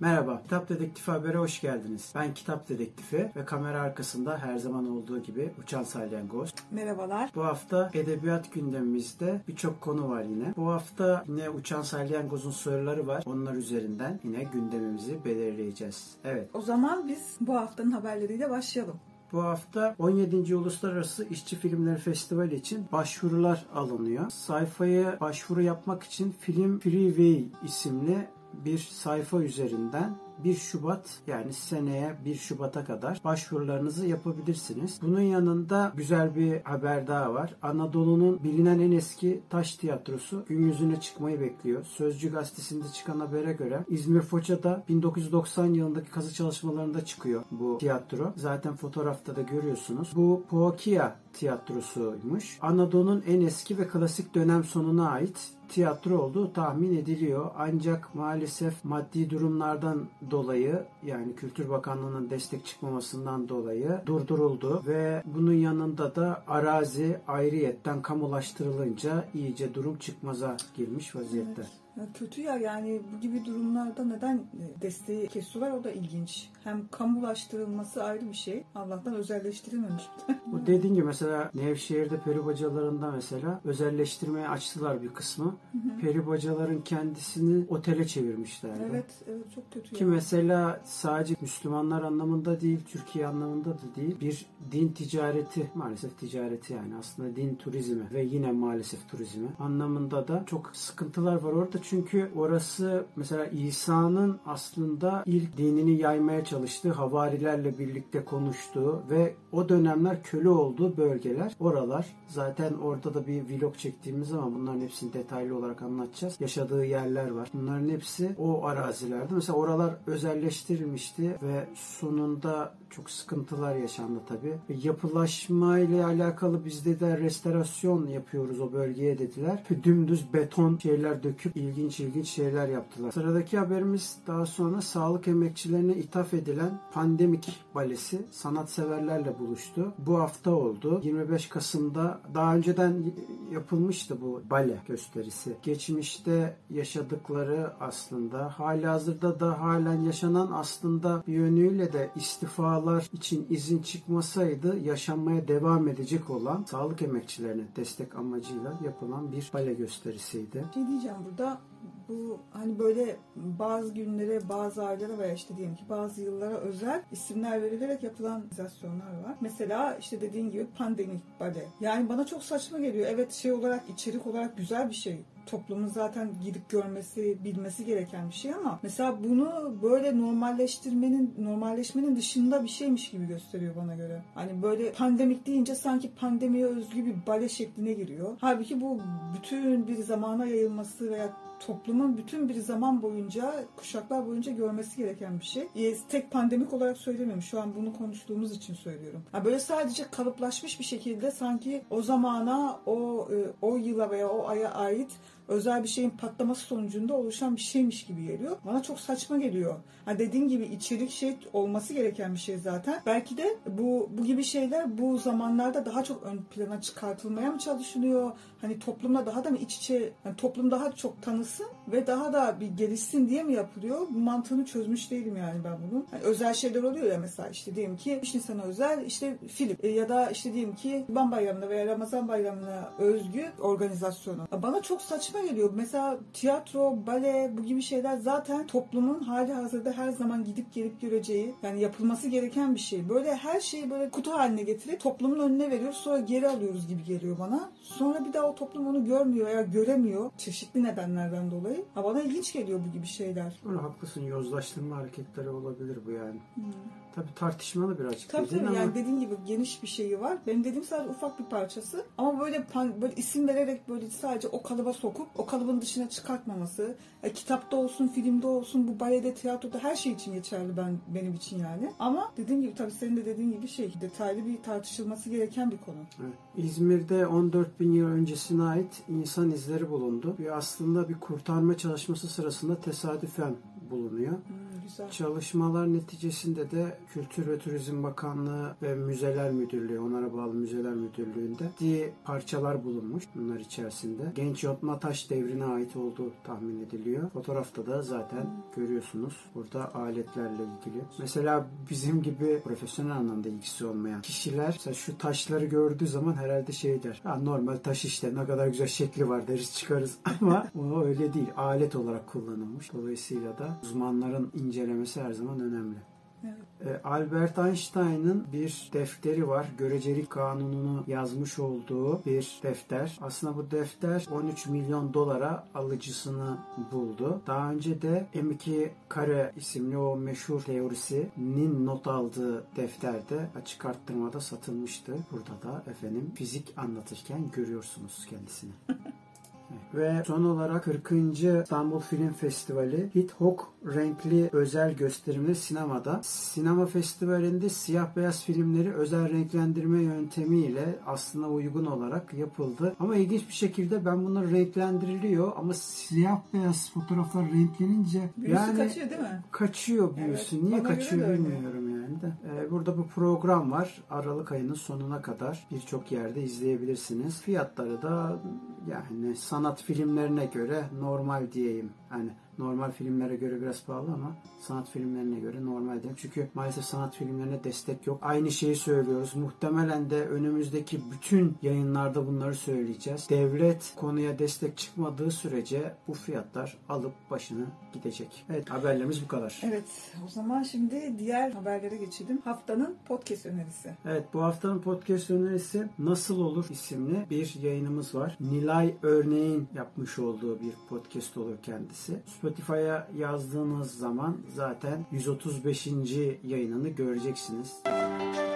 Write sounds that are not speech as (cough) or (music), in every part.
Merhaba, Kitap Dedektifi Haber'e hoş geldiniz. Ben Kitap Dedektifi ve kamera arkasında her zaman olduğu gibi Uçan Salyangoz. Merhabalar. Bu hafta edebiyat gündemimizde birçok konu var yine. Bu hafta yine Uçan Salyangoz'un soruları var. Onlar üzerinden yine gündemimizi belirleyeceğiz. Evet. O zaman biz bu haftanın haberleriyle başlayalım. Bu hafta 17. Uluslararası İşçi Filmleri Festivali için başvurular alınıyor. Sayfaya başvuru yapmak için Film Freeway isimli bir sayfa üzerinden 1 Şubat yani seneye 1 Şubat'a kadar başvurularınızı yapabilirsiniz. Bunun yanında güzel bir haber daha var. Anadolu'nun bilinen en eski taş tiyatrosu gün yüzüne çıkmayı bekliyor. Sözcü gazetesinde çıkan habere göre İzmir Foça'da 1990 yılındaki kazı çalışmalarında çıkıyor bu tiyatro. Zaten fotoğrafta da görüyorsunuz. Bu Poakia tiyatrosuymuş. Anadolu'nun en eski ve klasik dönem sonuna ait tiyatro olduğu tahmin ediliyor. Ancak maalesef maddi durumlardan dolayı yani Kültür Bakanlığı'nın destek çıkmamasından dolayı durduruldu ve bunun yanında da arazi ayrıyetten kamulaştırılınca iyice durum çıkmaza girmiş vaziyette. Evet. Ya kötü ya yani bu gibi durumlarda neden desteği kesiyorlar o da ilginç. Hem kamulaştırılması ayrı bir şey. Allah'tan özelleştirilmemiş. (laughs) bu dediğin gibi mesela Nevşehir'de peri bacalarında mesela özelleştirmeye açtılar bir kısmı. Hı hı. Peri bacaların kendisini otele çevirmişler. Evet, evet çok kötü. Ki yani. mesela sadece Müslümanlar anlamında değil, Türkiye anlamında da değil. Bir din ticareti, maalesef ticareti yani aslında din turizmi ve yine maalesef turizmi anlamında da çok sıkıntılar var orada çünkü orası mesela İsa'nın aslında ilk dinini yaymaya çalıştığı havarilerle birlikte konuştuğu ve o dönemler köle olduğu bölgeler oralar. Zaten orada da bir vlog çektiğimiz zaman bunların hepsini detaylı olarak anlatacağız. Yaşadığı yerler var. Bunların hepsi o arazilerde. Mesela oralar özelleştirilmişti ve sonunda çok sıkıntılar yaşandı tabi. Yapılaşma ile alakalı bizde de restorasyon yapıyoruz o bölgeye dediler. Dümdüz beton şeyler döküp ilginç ilginç şeyler yaptılar. Sıradaki haberimiz daha sonra sağlık emekçilerine ithaf edilen pandemik balesi sanatseverlerle buluştu. Bu hafta oldu. 25 Kasım'da daha önceden yapılmıştı bu bale gösterisi. Geçmişte yaşadıkları aslında hali hazırda da halen yaşanan aslında bir yönüyle de istifalar için izin çıkmasaydı yaşanmaya devam edecek olan sağlık emekçilerine destek amacıyla yapılan bir bale gösterisiydi. Şey diyeceğim burada bu hani böyle bazı günlere, bazı aylara veya işte diyelim ki bazı yıllara özel isimler verilerek yapılan organizasyonlar var. Mesela işte dediğin gibi pandemik bale. Yani bana çok saçma geliyor. Evet şey olarak, içerik olarak güzel bir şey toplumun zaten gidip görmesi, bilmesi gereken bir şey ama mesela bunu böyle normalleştirmenin, normalleşmenin dışında bir şeymiş gibi gösteriyor bana göre. Hani böyle pandemik deyince sanki pandemiye özgü bir bale şekline giriyor. Halbuki bu bütün bir zamana yayılması veya toplumun bütün bir zaman boyunca, kuşaklar boyunca görmesi gereken bir şey. E, tek pandemik olarak söylemiyorum. Şu an bunu konuştuğumuz için söylüyorum. Yani böyle sadece kalıplaşmış bir şekilde sanki o zamana, o e, o yıla veya o aya ait özel bir şeyin patlaması sonucunda oluşan bir şeymiş gibi geliyor. Bana çok saçma geliyor. Ha dediğim gibi içerik şey olması gereken bir şey zaten. Belki de bu bu gibi şeyler bu zamanlarda daha çok ön plana çıkartılmaya mı çalışılıyor? Hani toplumla daha da mı iç içe, yani toplum daha çok tanısın ve daha da bir gelişsin diye mi yapılıyor? Bu mantığını çözmüş değilim yani ben bunun. Hani özel şeyler oluyor ya mesela işte diyelim ki 5 Nisan'a özel işte film e, ya da işte diyelim ki Kurban Bayramı'na veya Ramazan Bayramı'na özgü organizasyonu. Bana çok saçma saçma geliyor. Mesela tiyatro, bale bu gibi şeyler zaten toplumun hali hazırda her zaman gidip gelip göreceği yani yapılması gereken bir şey. Böyle her şeyi böyle kutu haline getirip toplumun önüne veriyoruz sonra geri alıyoruz gibi geliyor bana. Sonra bir daha o toplum onu görmüyor ya göremiyor çeşitli nedenlerden dolayı. Ha bana ilginç geliyor bu gibi şeyler. Doğru haklısın. Yozlaştırma hareketleri olabilir bu yani. Hmm. Tabii tartışmalı birazcık Tabii tabii ama yani dediğin gibi geniş bir şeyi var. Benim dediğim sadece ufak bir parçası. Ama böyle pan- böyle isim vererek böyle sadece o kalıba sokup o kalıbın dışına çıkartmaması. E, kitapta olsun, filmde olsun, bu balede, tiyatroda her şey için geçerli ben benim için yani. Ama dediğim gibi tabii senin de dediğin gibi şey detaylı bir tartışılması gereken bir konu. Evet. İzmir'de 14 bin yıl öncesine ait insan izleri bulundu. Ve aslında bir kurtarma çalışması sırasında tesadüfen bulunuyor. Hmm, güzel. Çalışmalar neticesinde de Kültür ve Turizm Bakanlığı ve Müzeler Müdürlüğü, onlara bağlı Müzeler Müdürlüğü'nde ciddi parçalar bulunmuş bunlar içerisinde. Genç yontma taş devrine ait olduğu tahmin ediliyor. Fotoğrafta da zaten görüyorsunuz burada aletlerle ilgili. Mesela bizim gibi profesyonel anlamda ilgisi olmayan kişiler mesela şu taşları gördüğü zaman herhalde şey der. Ha, normal taş işte ne kadar güzel şekli var deriz çıkarız (laughs) ama o öyle değil. Alet olarak kullanılmış. Dolayısıyla da uzmanların incelemesi her zaman önemli. Evet. E, Albert Einstein'ın bir defteri var. Görecelik kanununu yazmış olduğu bir defter. Aslında bu defter 13 milyon dolara alıcısını buldu. Daha önce de M2 kare isimli o meşhur teorisinin not aldığı defterde açık arttırmada satılmıştı. Burada da efendim fizik anlatırken görüyorsunuz kendisini. (laughs) Ve son olarak 40. İstanbul Film Festivali Hit Hok renkli özel gösterimli sinemada. Sinema festivalinde siyah beyaz filmleri özel renklendirme yöntemiyle aslında uygun olarak yapıldı. Ama ilginç bir şekilde ben bunlar renklendiriliyor ama siyah beyaz fotoğraflar renklenince Büyüsü yani kaçıyor değil mi? kaçıyor büyüsü. Evet, Niye kaçıyor bilmiyorum yani de. Ee, burada bu program var. Aralık ayının sonuna kadar birçok yerde izleyebilirsiniz. Fiyatları da yani sanat filmlerine göre normal diyeyim. Hani normal filmlere göre biraz pahalı ama sanat filmlerine göre normal değil. Çünkü maalesef sanat filmlerine destek yok. Aynı şeyi söylüyoruz. Muhtemelen de önümüzdeki bütün yayınlarda bunları söyleyeceğiz. Devlet konuya destek çıkmadığı sürece bu fiyatlar alıp başını gidecek. Evet haberlerimiz bu kadar. Evet o zaman şimdi diğer haberlere geçelim. Haftanın podcast önerisi. Evet bu haftanın podcast önerisi Nasıl Olur isimli bir yayınımız var. Nilay Örneğin yapmış olduğu bir podcast olur kendisi. Spotify'a yazdığınız zaman zaten 135. yayınını göreceksiniz.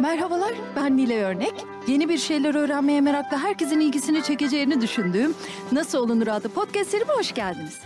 Merhabalar, ben Nile Örnek. Yeni bir şeyler öğrenmeye meraklı herkesin ilgisini çekeceğini düşündüğüm Nasıl Olunur adlı podcast serime hoş geldiniz.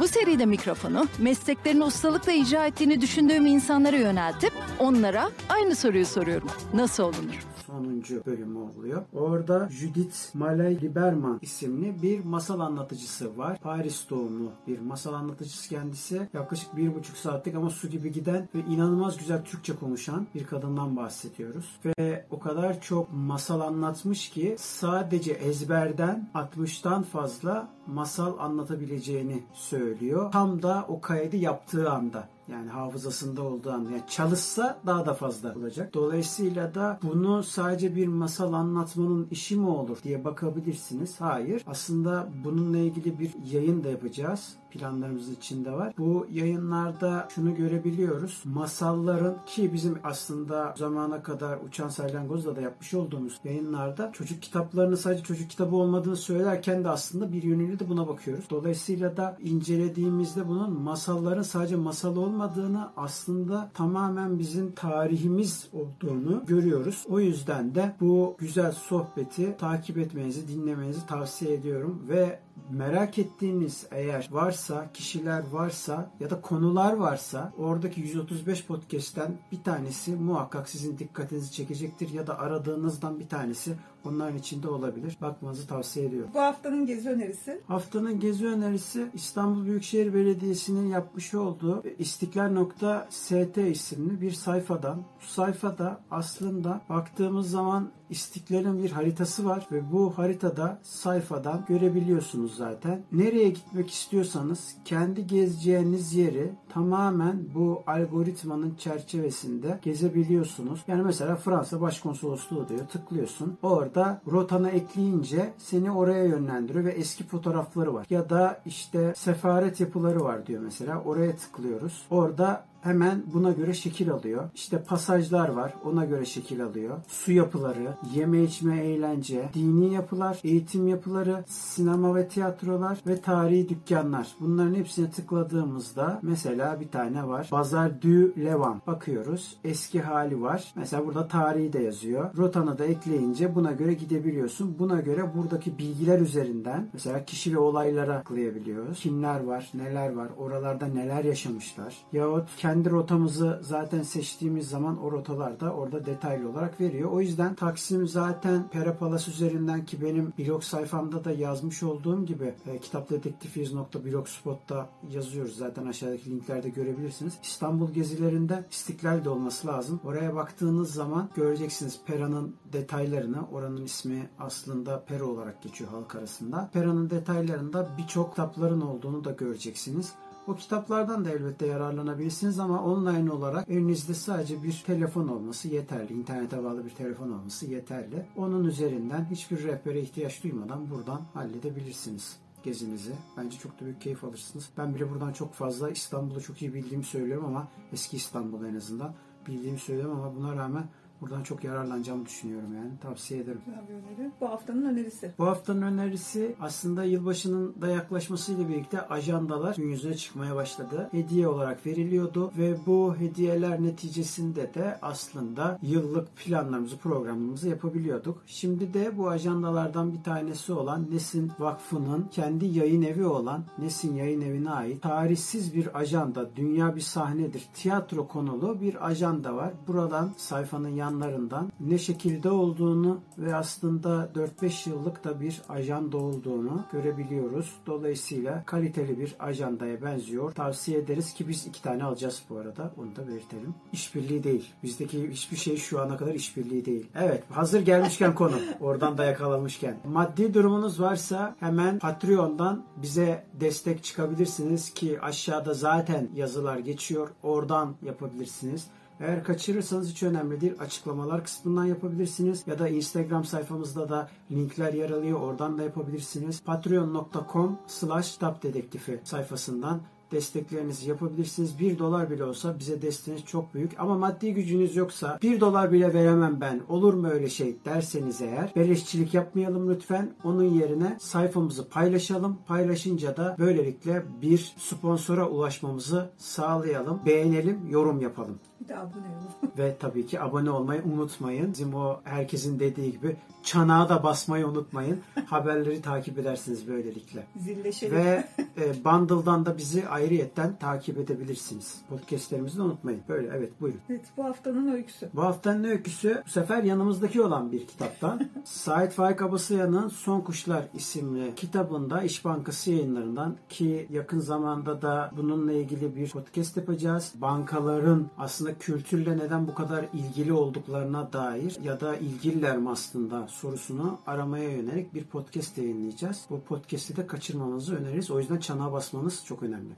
Bu seride mikrofonu mesleklerini ustalıkla icra ettiğini düşündüğüm insanlara yöneltip onlara aynı soruyu soruyorum. Nasıl olunur? Sonuncu bölümü oluyor. Orada Judith Malay Liberman isimli bir masal anlatıcısı var. Paris doğumlu bir masal anlatıcısı kendisi. Yaklaşık bir buçuk saatlik ama su gibi giden ve inanılmaz güzel Türkçe konuşan bir kadından bahsediyoruz. Ve o kadar çok masal anlatmış ki sadece ezberden 60'tan fazla masal anlatabileceğini söylüyor. Tam da o kaydı yaptığı anda. Yani hafızasında olduğu anda. Yani çalışsa daha da fazla olacak. Dolayısıyla da bunu sadece bir masal anlatmanın işi mi olur diye bakabilirsiniz. Hayır. Aslında bununla ilgili bir yayın da yapacağız planlarımız içinde var. Bu yayınlarda şunu görebiliyoruz. Masalların ki bizim aslında zamana kadar Uçan Salyangoz'la da yapmış olduğumuz yayınlarda çocuk kitaplarının sadece çocuk kitabı olmadığını söylerken de aslında bir yönüyle de buna bakıyoruz. Dolayısıyla da incelediğimizde bunun masalların sadece masal olmadığını aslında tamamen bizim tarihimiz olduğunu görüyoruz. O yüzden de bu güzel sohbeti takip etmenizi, dinlemenizi tavsiye ediyorum ve merak ettiğiniz eğer varsa, kişiler varsa ya da konular varsa oradaki 135 podcast'ten bir tanesi muhakkak sizin dikkatinizi çekecektir ya da aradığınızdan bir tanesi onların içinde olabilir. Bakmanızı tavsiye ediyorum. Bu haftanın gezi önerisi. Haftanın gezi önerisi İstanbul Büyükşehir Belediyesi'nin yapmış olduğu istiklal.st isimli bir sayfadan. Bu sayfada aslında baktığımız zaman İstiklal'in bir haritası var ve bu haritada sayfadan görebiliyorsunuz biliyorsunuz zaten. Nereye gitmek istiyorsanız kendi gezeceğiniz yeri tamamen bu algoritmanın çerçevesinde gezebiliyorsunuz. Yani mesela Fransa Başkonsolosluğu diyor. Tıklıyorsun. Orada rotana ekleyince seni oraya yönlendiriyor ve eski fotoğrafları var. Ya da işte sefaret yapıları var diyor mesela. Oraya tıklıyoruz. Orada hemen buna göre şekil alıyor. İşte pasajlar var. Ona göre şekil alıyor. Su yapıları, yeme içme eğlence, dini yapılar, eğitim yapıları, sinema ve tiyatrolar ve tarihi dükkanlar. Bunların hepsine tıkladığımızda mesela bir tane var. Bazar du Levant. Bakıyoruz. Eski hali var. Mesela burada tarihi de yazıyor. Rotanı da ekleyince buna göre gidebiliyorsun. Buna göre buradaki bilgiler üzerinden mesela kişi ve olaylara tıklayabiliyoruz. Kimler var, neler var, oralarda neler yaşamışlar. Yahut kendi rotamızı zaten seçtiğimiz zaman o rotalarda orada detaylı olarak veriyor. O yüzden Taksim zaten Perapalas üzerinden ki benim blog sayfamda da yazmış olduğum gibi e, kitapdedektifiyiz.blogspot'ta yazıyoruz. Zaten aşağıdaki linklerde görebilirsiniz. İstanbul gezilerinde İstiklal de olması lazım. Oraya baktığınız zaman göreceksiniz Pera'nın detaylarını. Oranın ismi aslında Pera olarak geçiyor halk arasında. Pera'nın detaylarında birçok kitapların olduğunu da göreceksiniz. O kitaplardan da elbette yararlanabilirsiniz ama online olarak elinizde sadece bir telefon olması yeterli. İnternete bağlı bir telefon olması yeterli. Onun üzerinden hiçbir rehbere ihtiyaç duymadan buradan halledebilirsiniz gezinizi. Bence çok da büyük keyif alırsınız. Ben bile buradan çok fazla İstanbul'u çok iyi bildiğimi söylüyorum ama eski İstanbul en azından bildiğimi söylüyorum ama buna rağmen Buradan çok yararlanacağımı düşünüyorum yani. Tavsiye ederim. Güzel bir öneri. Bu haftanın önerisi. Bu haftanın önerisi aslında yılbaşının da yaklaşmasıyla birlikte ajandalar gün yüzüne çıkmaya başladı. Hediye olarak veriliyordu ve bu hediyeler neticesinde de aslında yıllık planlarımızı, programımızı yapabiliyorduk. Şimdi de bu ajandalardan bir tanesi olan Nesin Vakfı'nın kendi yayın evi olan Nesin Yayın Evi'ne ait tarihsiz bir ajanda, dünya bir sahnedir, tiyatro konulu bir ajanda var. Buradan sayfanın yanlarından ne şekilde olduğunu ve aslında 4-5 yıllık da bir ajanda olduğunu görebiliyoruz. Dolayısıyla kaliteli bir ajandaya benziyor. Tavsiye ederiz ki biz iki tane alacağız bu arada. Onu da belirtelim. İşbirliği değil. Bizdeki hiçbir şey şu ana kadar işbirliği değil. Evet hazır gelmişken (laughs) konu. Oradan da yakalamışken. Maddi durumunuz varsa hemen Patreon'dan bize destek çıkabilirsiniz ki aşağıda zaten yazılar geçiyor. Oradan yapabilirsiniz. Eğer kaçırırsanız hiç önemli değil. Açıklamalar kısmından yapabilirsiniz. Ya da Instagram sayfamızda da linkler yer alıyor. Oradan da yapabilirsiniz. Patreon.com slash dedektifi sayfasından desteklerinizi yapabilirsiniz. 1 dolar bile olsa bize desteğiniz çok büyük. Ama maddi gücünüz yoksa 1 dolar bile veremem ben olur mu öyle şey derseniz eğer beleşçilik yapmayalım lütfen. Onun yerine sayfamızı paylaşalım. Paylaşınca da böylelikle bir sponsora ulaşmamızı sağlayalım. Beğenelim, yorum yapalım. (laughs) Bir de abone olun. Ve tabii ki abone olmayı unutmayın. Bizim o herkesin dediği gibi çanağı da basmayı unutmayın. (laughs) Haberleri takip edersiniz böylelikle. Zilleşelim. Ve (laughs) e, Bundle'dan da bizi ayrıyetten takip edebilirsiniz. Podcastlerimizi de unutmayın. Böyle evet buyurun. Evet bu haftanın öyküsü. Bu haftanın öyküsü bu sefer yanımızdaki olan bir kitaptan. Sait Faik Abasıyan'ın Son Kuşlar isimli kitabında İş Bankası yayınlarından ki yakın zamanda da bununla ilgili bir podcast yapacağız. Bankaların aslında kültürle neden bu kadar ilgili olduklarına dair ya da ilgililer mi aslında sorusunu aramaya yönelik bir podcast yayınlayacağız. Bu podcast'i de kaçırmamanızı öneririz. O yüzden çanağa basmanız çok önemli.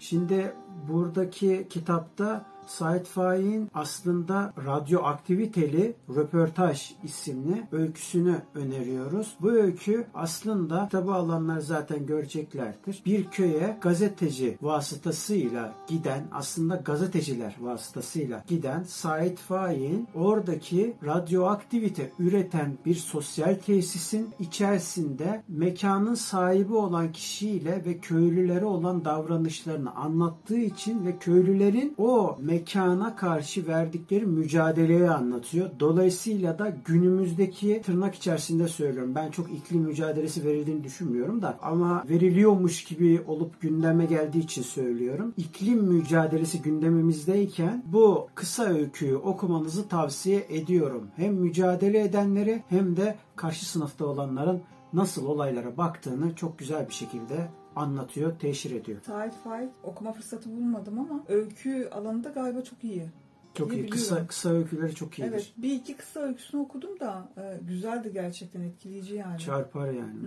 Şimdi buradaki kitapta Said Faik'in aslında radyoaktiviteli röportaj isimli öyküsünü öneriyoruz. Bu öykü aslında kitabı alanlar zaten göreceklerdir. Bir köye gazeteci vasıtasıyla giden aslında gazeteciler vasıtasıyla giden Said Faik'in oradaki radyoaktivite üreten bir sosyal tesisin içerisinde mekanın sahibi olan kişiyle ve köylülere olan davranışlarını anlattığı için ve köylülerin o mekana karşı verdikleri mücadeleyi anlatıyor. Dolayısıyla da günümüzdeki tırnak içerisinde söylüyorum. Ben çok iklim mücadelesi verildiğini düşünmüyorum da ama veriliyormuş gibi olup gündeme geldiği için söylüyorum. İklim mücadelesi gündemimizdeyken bu kısa öyküyü okumanızı tavsiye ediyorum. Hem mücadele edenleri hem de karşı sınıfta olanların nasıl olaylara baktığını çok güzel bir şekilde anlatıyor, teşhir ediyor. Sait Faik okuma fırsatı bulmadım ama öykü alanında galiba çok iyi. Çok iyi. Kısa kısa öyküleri çok iyidir. Evet bir iki kısa öyküsünü okudum da e, güzeldi gerçekten etkileyici yani. Çarpar yani.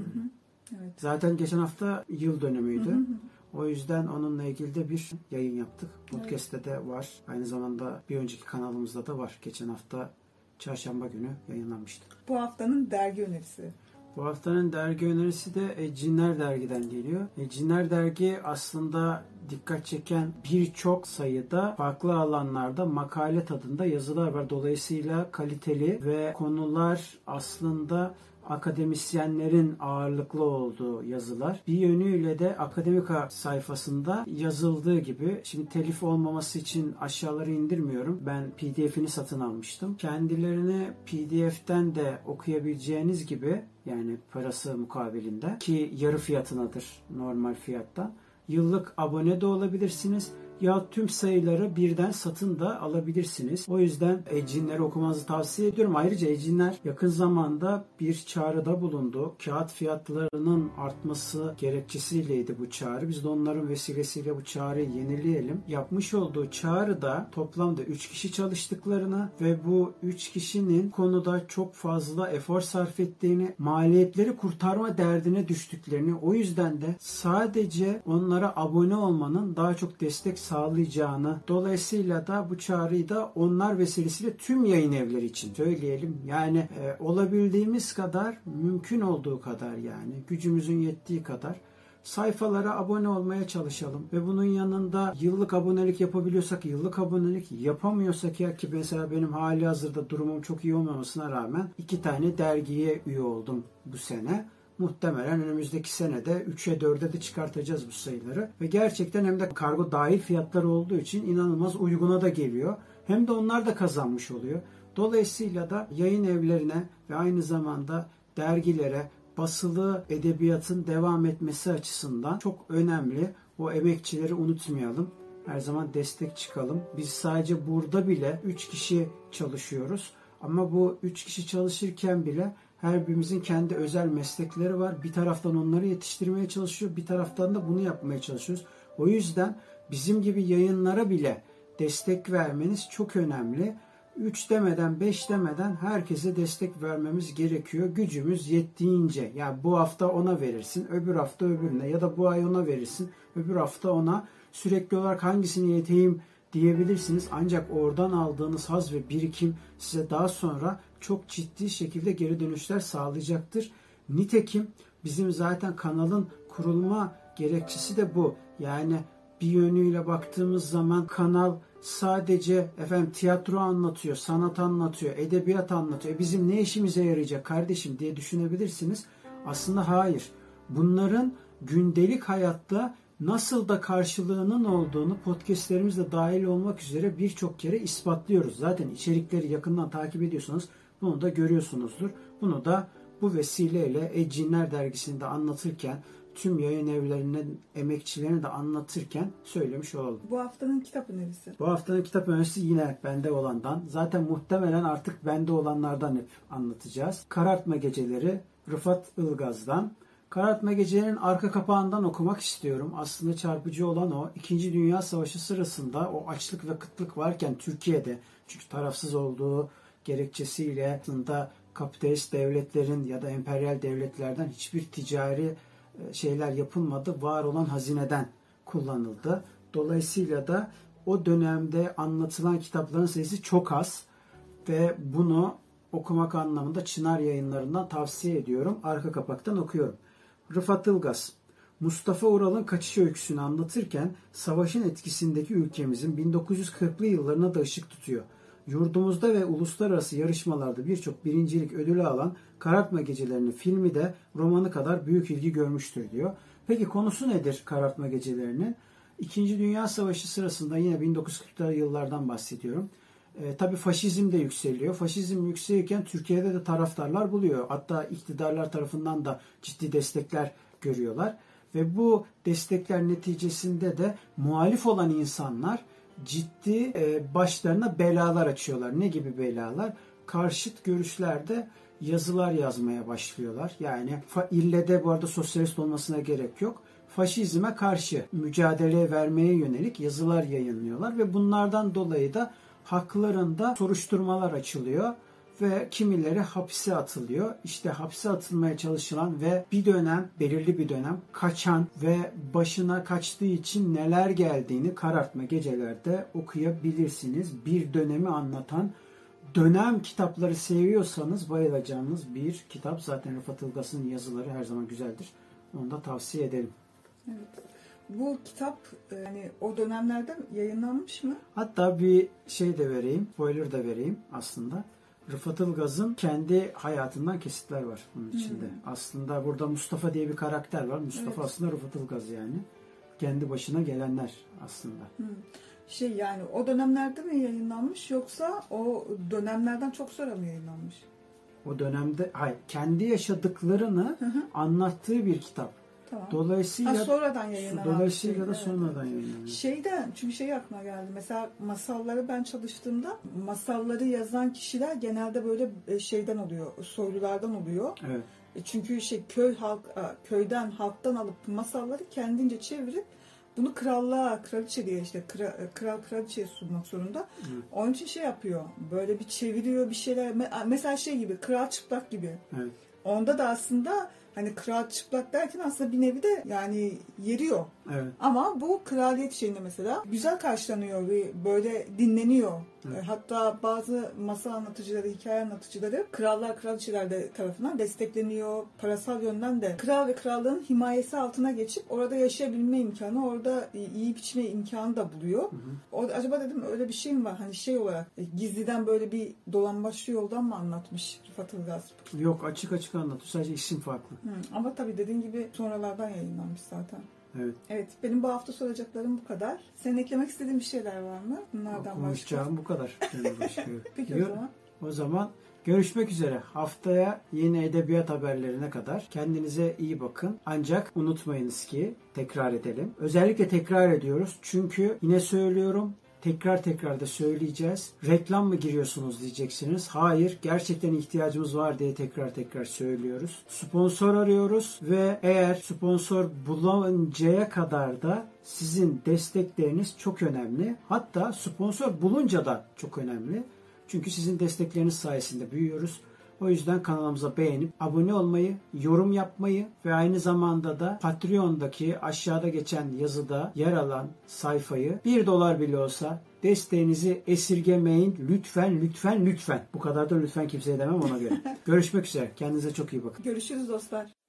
Evet. Zaten geçen hafta yıl dönümüydü. Hı hı. O yüzden onunla ilgili de bir yayın yaptık. Podcast'te de var. Aynı zamanda bir önceki kanalımızda da var. Geçen hafta çarşamba günü yayınlanmıştı. Bu haftanın dergi önerisi. Bu haftanın dergi önerisi de e, Cinler Dergi'den geliyor. E, Cinler Dergi aslında dikkat çeken birçok sayıda farklı alanlarda makale tadında yazılar var. Dolayısıyla kaliteli ve konular aslında akademisyenlerin ağırlıklı olduğu yazılar. Bir yönüyle de Akademika sayfasında yazıldığı gibi şimdi telif olmaması için aşağıları indirmiyorum. Ben PDF'ini satın almıştım. Kendilerini PDF'ten de okuyabileceğiniz gibi yani parası mukabilinde ki yarı fiyatınadır normal fiyattan. Yıllık abone de olabilirsiniz ya tüm sayıları birden satın da alabilirsiniz. O yüzden Ecinleri okumanızı tavsiye ediyorum. Ayrıca Ecinler yakın zamanda bir çağrıda bulundu. Kağıt fiyatlarının artması gerekçesiyleydi bu çağrı. Biz de onların vesilesiyle bu çağrıyı yenileyelim. Yapmış olduğu çağrıda toplamda 3 kişi çalıştıklarını ve bu 3 kişinin konuda çok fazla efor sarf ettiğini, maliyetleri kurtarma derdine düştüklerini, o yüzden de sadece onlara abone olmanın daha çok destek sağlayacağını dolayısıyla da bu çağrıyı da onlar vesilesiyle tüm yayın evleri için söyleyelim. Yani e, olabildiğimiz kadar mümkün olduğu kadar yani gücümüzün yettiği kadar sayfalara abone olmaya çalışalım ve bunun yanında yıllık abonelik yapabiliyorsak yıllık abonelik yapamıyorsak ya ki mesela benim hali hazırda durumum çok iyi olmamasına rağmen iki tane dergiye üye oldum bu sene muhtemelen önümüzdeki senede 3'e 4'e de çıkartacağız bu sayıları. Ve gerçekten hem de kargo dahil fiyatları olduğu için inanılmaz uyguna da geliyor. Hem de onlar da kazanmış oluyor. Dolayısıyla da yayın evlerine ve aynı zamanda dergilere basılı edebiyatın devam etmesi açısından çok önemli. O emekçileri unutmayalım. Her zaman destek çıkalım. Biz sadece burada bile 3 kişi çalışıyoruz. Ama bu 3 kişi çalışırken bile her birimizin kendi özel meslekleri var. Bir taraftan onları yetiştirmeye çalışıyor, bir taraftan da bunu yapmaya çalışıyoruz. O yüzden bizim gibi yayınlara bile destek vermeniz çok önemli. 3 demeden 5 demeden herkese destek vermemiz gerekiyor. Gücümüz yettiğince. Yani bu hafta ona verirsin, öbür hafta öbürüne ya da bu ay ona verirsin, öbür hafta ona. Sürekli olarak hangisini yeteyim diyebilirsiniz. Ancak oradan aldığınız haz ve birikim size daha sonra çok ciddi şekilde geri dönüşler sağlayacaktır. Nitekim bizim zaten kanalın kurulma gerekçesi de bu. Yani bir yönüyle baktığımız zaman kanal sadece efendim tiyatro anlatıyor, sanat anlatıyor, edebiyat anlatıyor. E bizim ne işimize yarayacak kardeşim diye düşünebilirsiniz. Aslında hayır. Bunların gündelik hayatta nasıl da karşılığının olduğunu podcastlerimizde dahil olmak üzere birçok kere ispatlıyoruz. Zaten içerikleri yakından takip ediyorsanız bunu da görüyorsunuzdur. Bunu da bu vesileyle Ecinler dergisinde anlatırken tüm yayın evlerinin emekçilerini de anlatırken söylemiş olalım. Bu haftanın kitap önerisi. Bu haftanın kitap önerisi yine bende olandan. Zaten muhtemelen artık bende olanlardan hep anlatacağız. Karartma Geceleri Rıfat Ilgaz'dan. Karartma Gecelerinin arka kapağından okumak istiyorum. Aslında çarpıcı olan o. İkinci Dünya Savaşı sırasında o açlık ve kıtlık varken Türkiye'de çünkü tarafsız olduğu gerekçesiyle aslında kapitalist devletlerin ya da emperyal devletlerden hiçbir ticari e, şeyler yapılmadı. Var olan hazineden kullanıldı. Dolayısıyla da o dönemde anlatılan kitapların sayısı çok az ve bunu okumak anlamında Çınar yayınlarından tavsiye ediyorum. Arka kapaktan okuyorum. Rıfat Ilgaz Mustafa Ural'ın kaçış öyküsünü anlatırken savaşın etkisindeki ülkemizin 1940'lı yıllarına da ışık tutuyor. Yurdumuzda ve uluslararası yarışmalarda birçok birincilik ödülü alan Karartma Gecelerinin filmi de romanı kadar büyük ilgi görmüştür diyor. Peki konusu nedir Karartma Gecelerinin? İkinci Dünya Savaşı sırasında yine 1940'lı yıllardan bahsediyorum. E, tabii faşizm de yükseliyor. Faşizm yükselirken Türkiye'de de taraftarlar buluyor. Hatta iktidarlar tarafından da ciddi destekler görüyorlar. Ve bu destekler neticesinde de muhalif olan insanlar ciddi e, başlarına belalar açıyorlar. Ne gibi belalar? Karşıt görüşlerde yazılar yazmaya başlıyorlar. Yani ille de bu arada sosyalist olmasına gerek yok. Faşizme karşı mücadele vermeye yönelik yazılar yayınlıyorlar ve bunlardan dolayı da haklarında soruşturmalar açılıyor ve kimileri hapse atılıyor. İşte hapse atılmaya çalışılan ve bir dönem, belirli bir dönem kaçan ve başına kaçtığı için neler geldiğini karartma gecelerde okuyabilirsiniz. Bir dönemi anlatan dönem kitapları seviyorsanız bayılacağınız bir kitap. Zaten Rıfat Ilgaz'ın yazıları her zaman güzeldir. Onu da tavsiye ederim. Evet. Bu kitap yani o dönemlerde yayınlanmış mı? Hatta bir şey de vereyim, spoiler da vereyim aslında. Rıfat Ilgaz'ın kendi hayatından kesitler var bunun içinde. Aslında burada Mustafa diye bir karakter var. Mustafa Evet. aslında Rıfat Ilgaz yani. Kendi başına gelenler aslında. Şey yani o dönemlerde mi yayınlanmış yoksa o dönemlerden çok sonra mı yayınlanmış? O dönemde hayır, kendi yaşadıklarını Hı hı. anlattığı bir kitap. Tamam. Dolayısıyla Ha, sonradan yayınlanan dolayısıyla şey. da Evet, sonradan yayınlanıyor. Şeyden çünkü şey aklıma geldi. Mesela masalları ben çalıştığımda masalları yazan kişiler genelde böyle e, şeyden oluyor, soylulardan oluyor. Evet. E, Çünkü şey köy halk köyden halktan alıp masalları kendince çevirip bunu krallığa, kraliçe diye işte kra- e, kral kraliçeye sunmak zorunda. Hı. Onun için şey yapıyor. Böyle bir çeviriyor bir şeyler. Me- Mesela şey gibi, kral çıplak gibi. Evet. Onda da aslında hani kral çıplak derken aslında bir nevi de yani yeriyor. Evet. Ama bu kraliyet şeyinde mesela güzel karşılanıyor ve böyle dinleniyor. Evet. Hatta bazı masal anlatıcıları, hikaye anlatıcıları krallar, kraliçeler de tarafından destekleniyor. Parasal yönden de kral ve krallığın himayesi altına geçip orada yaşayabilme imkanı, orada iyi biçme imkanı da buluyor. O, acaba dedim öyle bir şey mi var? Hani şey olarak e, gizliden böyle bir dolambaçlı yoldan mı anlatmış Rıfat Ilgaz? Yok açık açık anlatıyor. Sadece isim farklı. Hı, Ama tabii dediğin gibi sonralardan yayınlanmış zaten. Evet. Evet, benim bu hafta soracaklarım bu kadar. Senin eklemek istediğin bir şeyler var mı? Bunlardan başka. Konuşacağım bu kadar. Başka. (laughs) Peki Diyor. o zaman. O zaman görüşmek üzere. Haftaya yeni edebiyat haberlerine kadar kendinize iyi bakın. Ancak unutmayınız ki tekrar edelim. Özellikle tekrar ediyoruz. Çünkü yine söylüyorum tekrar tekrar da söyleyeceğiz. Reklam mı giriyorsunuz diyeceksiniz. Hayır, gerçekten ihtiyacımız var diye tekrar tekrar söylüyoruz. Sponsor arıyoruz ve eğer sponsor buluncaya kadar da sizin destekleriniz çok önemli. Hatta sponsor bulunca da çok önemli. Çünkü sizin destekleriniz sayesinde büyüyoruz. O yüzden kanalımıza beğenip abone olmayı, yorum yapmayı ve aynı zamanda da Patreon'daki aşağıda geçen yazıda yer alan sayfayı 1 dolar bile olsa desteğinizi esirgemeyin. Lütfen, lütfen, lütfen. Bu kadar da lütfen kimseye demem ona göre. (laughs) Görüşmek üzere. Kendinize çok iyi bakın. Görüşürüz dostlar.